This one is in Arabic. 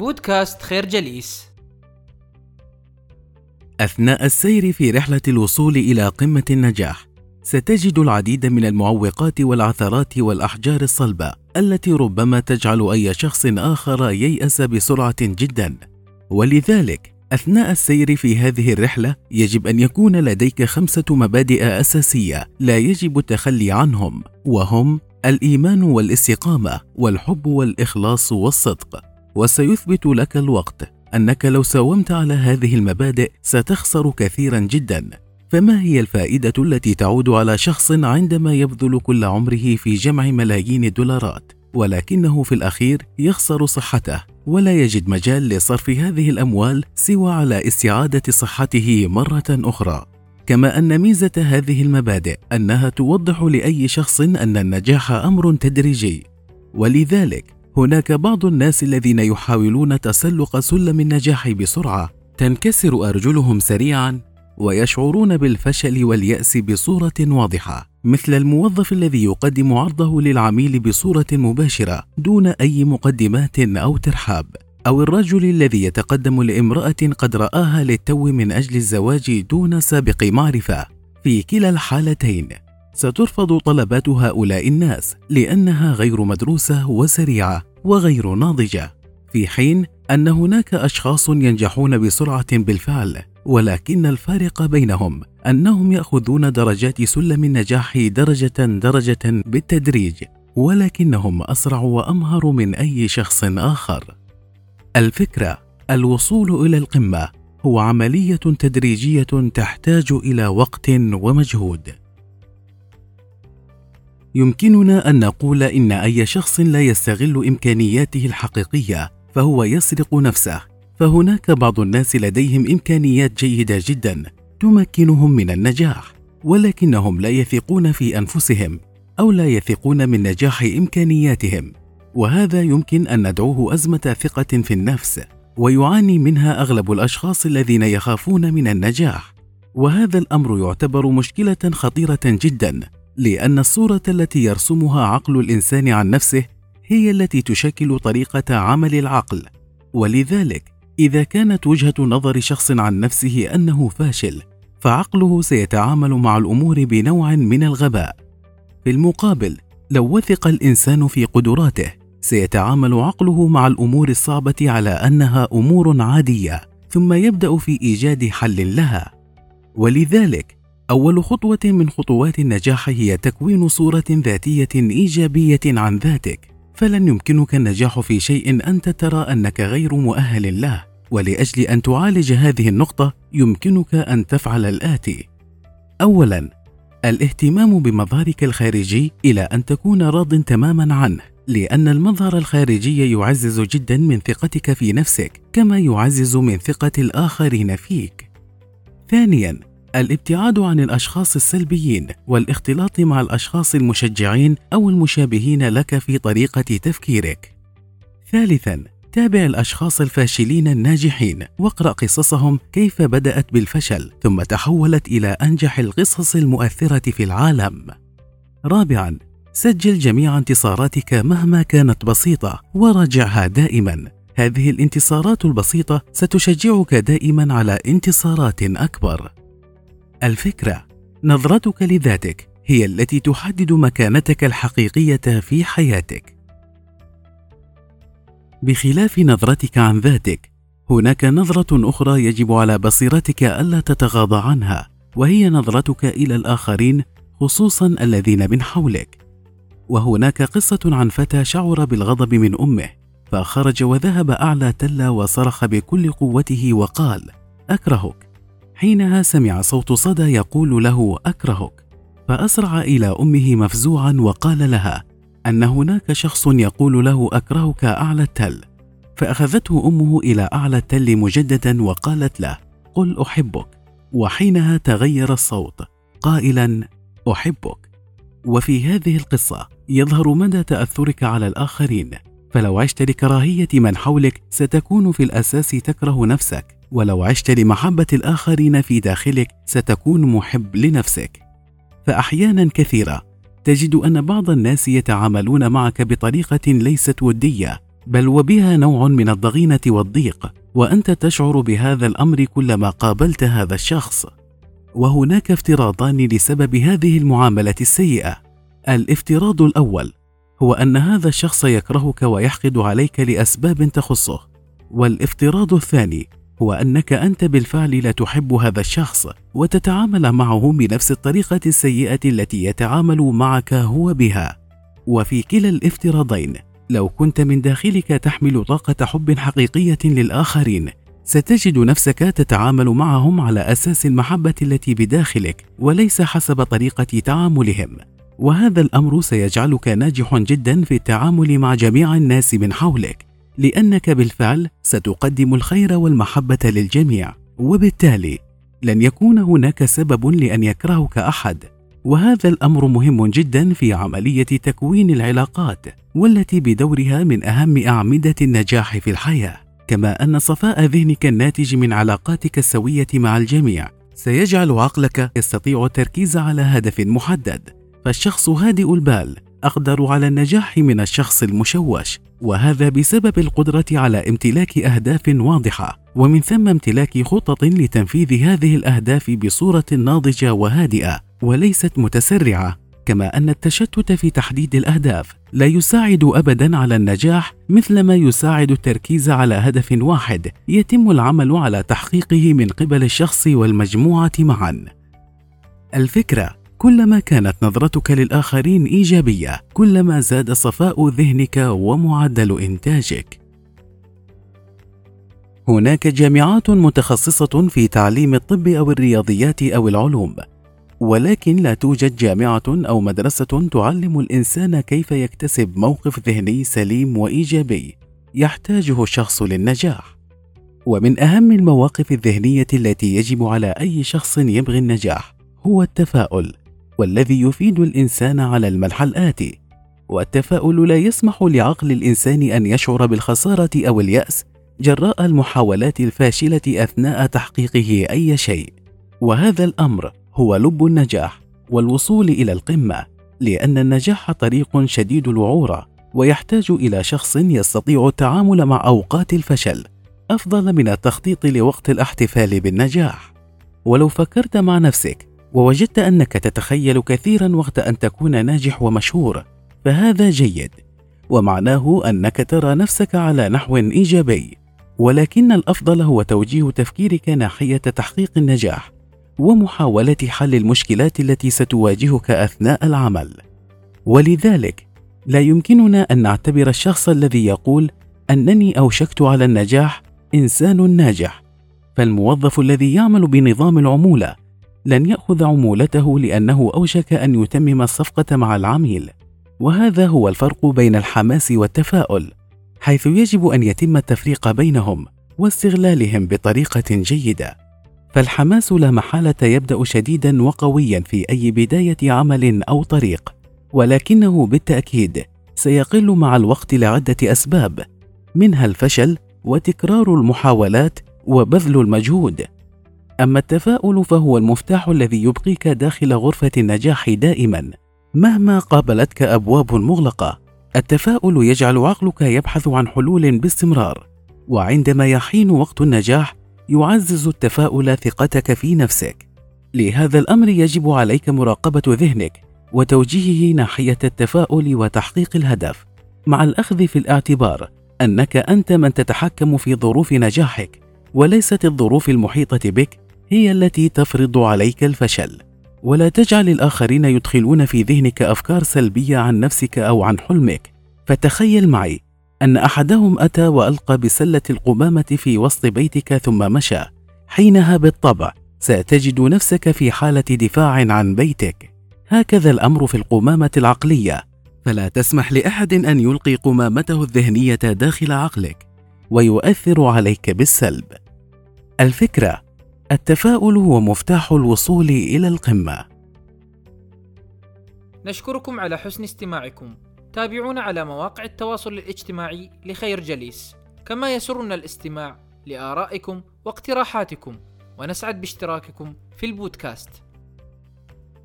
بودكاست خير جليس. أثناء السير في رحلة الوصول إلى قمة النجاح ستجد العديد من المعوقات والعثرات والأحجار الصلبة التي ربما تجعل أي شخص آخر ييأس بسرعة جدا. ولذلك أثناء السير في هذه الرحلة يجب أن يكون لديك خمسة مبادئ أساسية لا يجب التخلي عنهم وهم الإيمان والإستقامة والحب والإخلاص والصدق. وسيثبت لك الوقت. أنك لو ساومت على هذه المبادئ ستخسر كثيرا جدا. فما هي الفائدة التي تعود على شخص عندما يبذل كل عمره في جمع ملايين الدولارات؟ ولكنه في الأخير يخسر صحته ولا يجد مجال لصرف هذه الأموال سوى على استعادة صحته مرة أخرى. كما أن ميزة هذه المبادئ أنها توضح لأي شخص أن النجاح أمر تدريجي. ولذلك هناك بعض الناس الذين يحاولون تسلق سلم النجاح بسرعة. تنكسر أرجلهم سريعا ويشعرون بالفشل واليأس بصورة واضحة. مثل الموظف الذي يقدم عرضه للعميل بصورة مباشرة دون أي مقدمات أو ترحاب. أو الرجل الذي يتقدم لامرأة قد رآها للتو من أجل الزواج دون سابق معرفة. في كلا الحالتين. سترفض طلبات هؤلاء الناس لأنها غير مدروسة وسريعة وغير ناضجة في حين أن هناك أشخاص ينجحون بسرعة بالفعل ولكن الفارق بينهم أنهم يأخذون درجات سلم النجاح درجة درجة بالتدريج ولكنهم أسرع وأمهر من أي شخص آخر. الفكرة الوصول إلى القمة هو عملية تدريجية تحتاج إلى وقت ومجهود. يمكننا أن نقول إن أي شخص لا يستغل إمكانياته الحقيقية فهو يسرق نفسه. فهناك بعض الناس لديهم إمكانيات جيدة جدا تمكنهم من النجاح ولكنهم لا يثقون في أنفسهم أو لا يثقون من نجاح إمكانياتهم. وهذا يمكن أن ندعوه أزمة ثقة في النفس ويعاني منها أغلب الأشخاص الذين يخافون من النجاح. وهذا الأمر يعتبر مشكلة خطيرة جدا لأن الصورة التي يرسمها عقل الإنسان عن نفسه هي التي تشكل طريقة عمل العقل. ولذلك إذا كانت وجهة نظر شخص عن نفسه أنه فاشل فعقله سيتعامل مع الأمور بنوع من الغباء. في المقابل لو وثق الإنسان في قدراته سيتعامل عقله مع الأمور الصعبة على أنها أمور عادية ثم يبدأ في إيجاد حل لها. ولذلك أول خطوة من خطوات النجاح هي تكوين صورة ذاتية إيجابية عن ذاتك. فلن يمكنك النجاح في شيء أنت ترى أنك غير مؤهل له. ولأجل أن تعالج هذه النقطة يمكنك أن تفعل الآتي. اولا الاهتمام بمظهرك الخارجي إلى أن تكون راض تماما عنه لأن المظهر الخارجي يعزز جدا من ثقتك في نفسك كما يعزز من ثقة الآخرين فيك. ثانيا الابتعاد عن الأشخاص السلبيين والاختلاط مع الأشخاص المشجعين أو المشابهين لك في طريقة تفكيرك. ثالثا تابع الأشخاص الفاشلين الناجحين واقرأ قصصهم كيف بدأت بالفشل ثم تحولت إلى أنجح القصص المؤثرة في العالم. رابعا سجل جميع انتصاراتك مهما كانت بسيطة وراجعها دائما. هذه الانتصارات البسيطة ستشجعك دائما على انتصارات أكبر. الفكرة. نظرتك لذاتك هي التي تحدد مكانتك الحقيقية في حياتك. بخلاف نظرتك عن ذاتك هناك نظرة أخرى يجب على بصيرتك ألا تتغاضى عنها وهي نظرتك إلى الآخرين خصوصا الذين من حولك. وهناك قصة عن فتى شعر بالغضب من أمه فخرج وذهب أعلى تله وصرخ بكل قوته وقال أكرهك. حينها سمع صوت صدى يقول له أكرهك. فأسرع إلى أمه مفزوعا وقال لها أن هناك شخص يقول له أكرهك أعلى التل. فأخذته أمه إلى أعلى التل مجددا وقالت له قل أحبك. وحينها تغير الصوت قائلا أحبك. وفي هذه القصة يظهر مدى تأثرك على الآخرين. فلو عشت لكراهية من حولك ستكون في الأساس تكره نفسك. ولو عشت لمحبة الآخرين في داخلك ستكون محب لنفسك. فاحيانا كثيرة تجد أن بعض الناس يتعاملون معك بطريقة ليست ودية بل وبها نوع من الضغينة والضيق وأنت تشعر بهذا الأمر كلما قابلت هذا الشخص. وهناك افتراضان لسبب هذه المعاملة السيئة. الافتراض الأول هو أن هذا الشخص يكرهك ويحقد عليك لأسباب تخصه والإفتراض الثاني هو انك أنت بالفعل لا تحب هذا الشخص وتتعامل معه بنفس الطريقة السيئة التي يتعامل معك هو بها. وفي كلا الافتراضين لو كنت من داخلك تحمل طاقة حب حقيقية للآخرين ستجد نفسك تتعامل معهم على أساس المحبة التي بداخلك وليس حسب طريقة تعاملهم. وهذا الأمر سيجعلك ناجح جدا في التعامل مع جميع الناس من حولك. لأنك بالفعل ستقدم الخير والمحبة للجميع وبالتالي لن يكون هناك سبب لأن يكرهك أحد. وهذا الأمر مهم جدا في عملية تكوين العلاقات والتي بدورها من أهم أعمدة النجاح في الحياة. كما أن صفاء ذهنك الناتج من علاقاتك السوية مع الجميع سيجعل عقلك يستطيع التركيز على هدف محدد. فالشخص هادئ البال أقدر على النجاح من الشخص المشوش وهذا بسبب القدرة على امتلاك أهداف واضحة. ومن ثم امتلاك خطط لتنفيذ هذه الأهداف بصورة ناضجة وهادئة وليست متسرعة. كما أن التشتت في تحديد الأهداف لا يساعد ابدا على النجاح مثلما يساعد التركيز على هدف واحد يتم العمل على تحقيقه من قبل الشخص والمجموعة معا. الفكرة كلما كانت نظرتك للآخرين إيجابية كلما زاد صفاء ذهنك ومعدل إنتاجك. هناك جامعات متخصصة في تعليم الطب أو الرياضيات أو العلوم ولكن لا توجد جامعة أو مدرسة تعلم الإنسان كيف يكتسب موقف ذهني سليم وإيجابي يحتاجه الشخص للنجاح. ومن أهم المواقف الذهنية التي يجب على أي شخص يبغي النجاح هو التفاؤل. والذي يفيد الإنسان على الملحى الاتي والتفاؤل لا يسمح لعقل الإنسان أن يشعر بالخسارة أو اليأس جراء المحاولات الفاشلة أثناء تحقيقه أي شيء. وهذا الأمر هو لب النجاح والوصول إلى القمة لأن النجاح طريق شديد الوعوره ويحتاج إلى شخص يستطيع التعامل مع أوقات الفشل أفضل من التخطيط لوقت الاحتفال بالنجاح. ولو فكرت مع نفسك ووجدت أنك تتخيل كثيرا وقت أن تكون ناجح ومشهور فهذا جيد. ومعناه أنك ترى نفسك على نحو إيجابي. ولكن الأفضل هو توجيه تفكيرك ناحية تحقيق النجاح ومحاولة حل المشكلات التي ستواجهك أثناء العمل. ولذلك لا يمكننا أن نعتبر الشخص الذي يقول أنني أوشكت على النجاح إنسان ناجح. فالموظف الذي يعمل بنظام العمولة لن يأخذ عمولته لأنه أوشك أن يتمم الصفقة مع العميل. وهذا هو الفرق بين الحماس والتفاؤل حيث يجب أن يتم التفريق بينهم واستغلالهم بطريقة جيدة. فالحماس لا محالة يبدأ شديدا وقويا في أي بداية عمل أو طريق ولكنه بالتأكيد سيقل مع الوقت لعدة أسباب منها الفشل وتكرار المحاولات وبذل المجهود. أما التفاؤل فهو المفتاح الذي يبقيك داخل غرفة النجاح دائما مهما قابلتك أبواب مغلقة. التفاؤل يجعل عقلك يبحث عن حلول باستمرار وعندما يحين وقت النجاح يعزز التفاؤل ثقتك في نفسك. لهذا الأمر يجب عليك مراقبة ذهنك وتوجيهه ناحية التفاؤل وتحقيق الهدف. مع الأخذ في الاعتبار أنك أنت من تتحكم في ظروف نجاحك وليست الظروف المحيطة بك هي التي تفرض عليك الفشل. ولا تجعل الآخرين يدخلون في ذهنك أفكار سلبية عن نفسك أو عن حلمك. فتخيل معي أن أحدهم أتى وألقى بسلة القمامة في وسط بيتك ثم مشى. حينها بالطبع ستجد نفسك في حالة دفاع عن بيتك. هكذا الأمر في القمامة العقلية. فلا تسمح لأحد أن يلقي قمامته الذهنية داخل عقلك ويؤثر عليك بالسلب. الفكرة التفاؤل هو مفتاح الوصول إلى القمة. نشكركم على حسن استماعكم. تابعونا على مواقع التواصل الاجتماعي لخير جليس. كما يسرنا الاستماع لآرائكم واقتراحاتكم. ونسعد باشتراككم في البودكاست.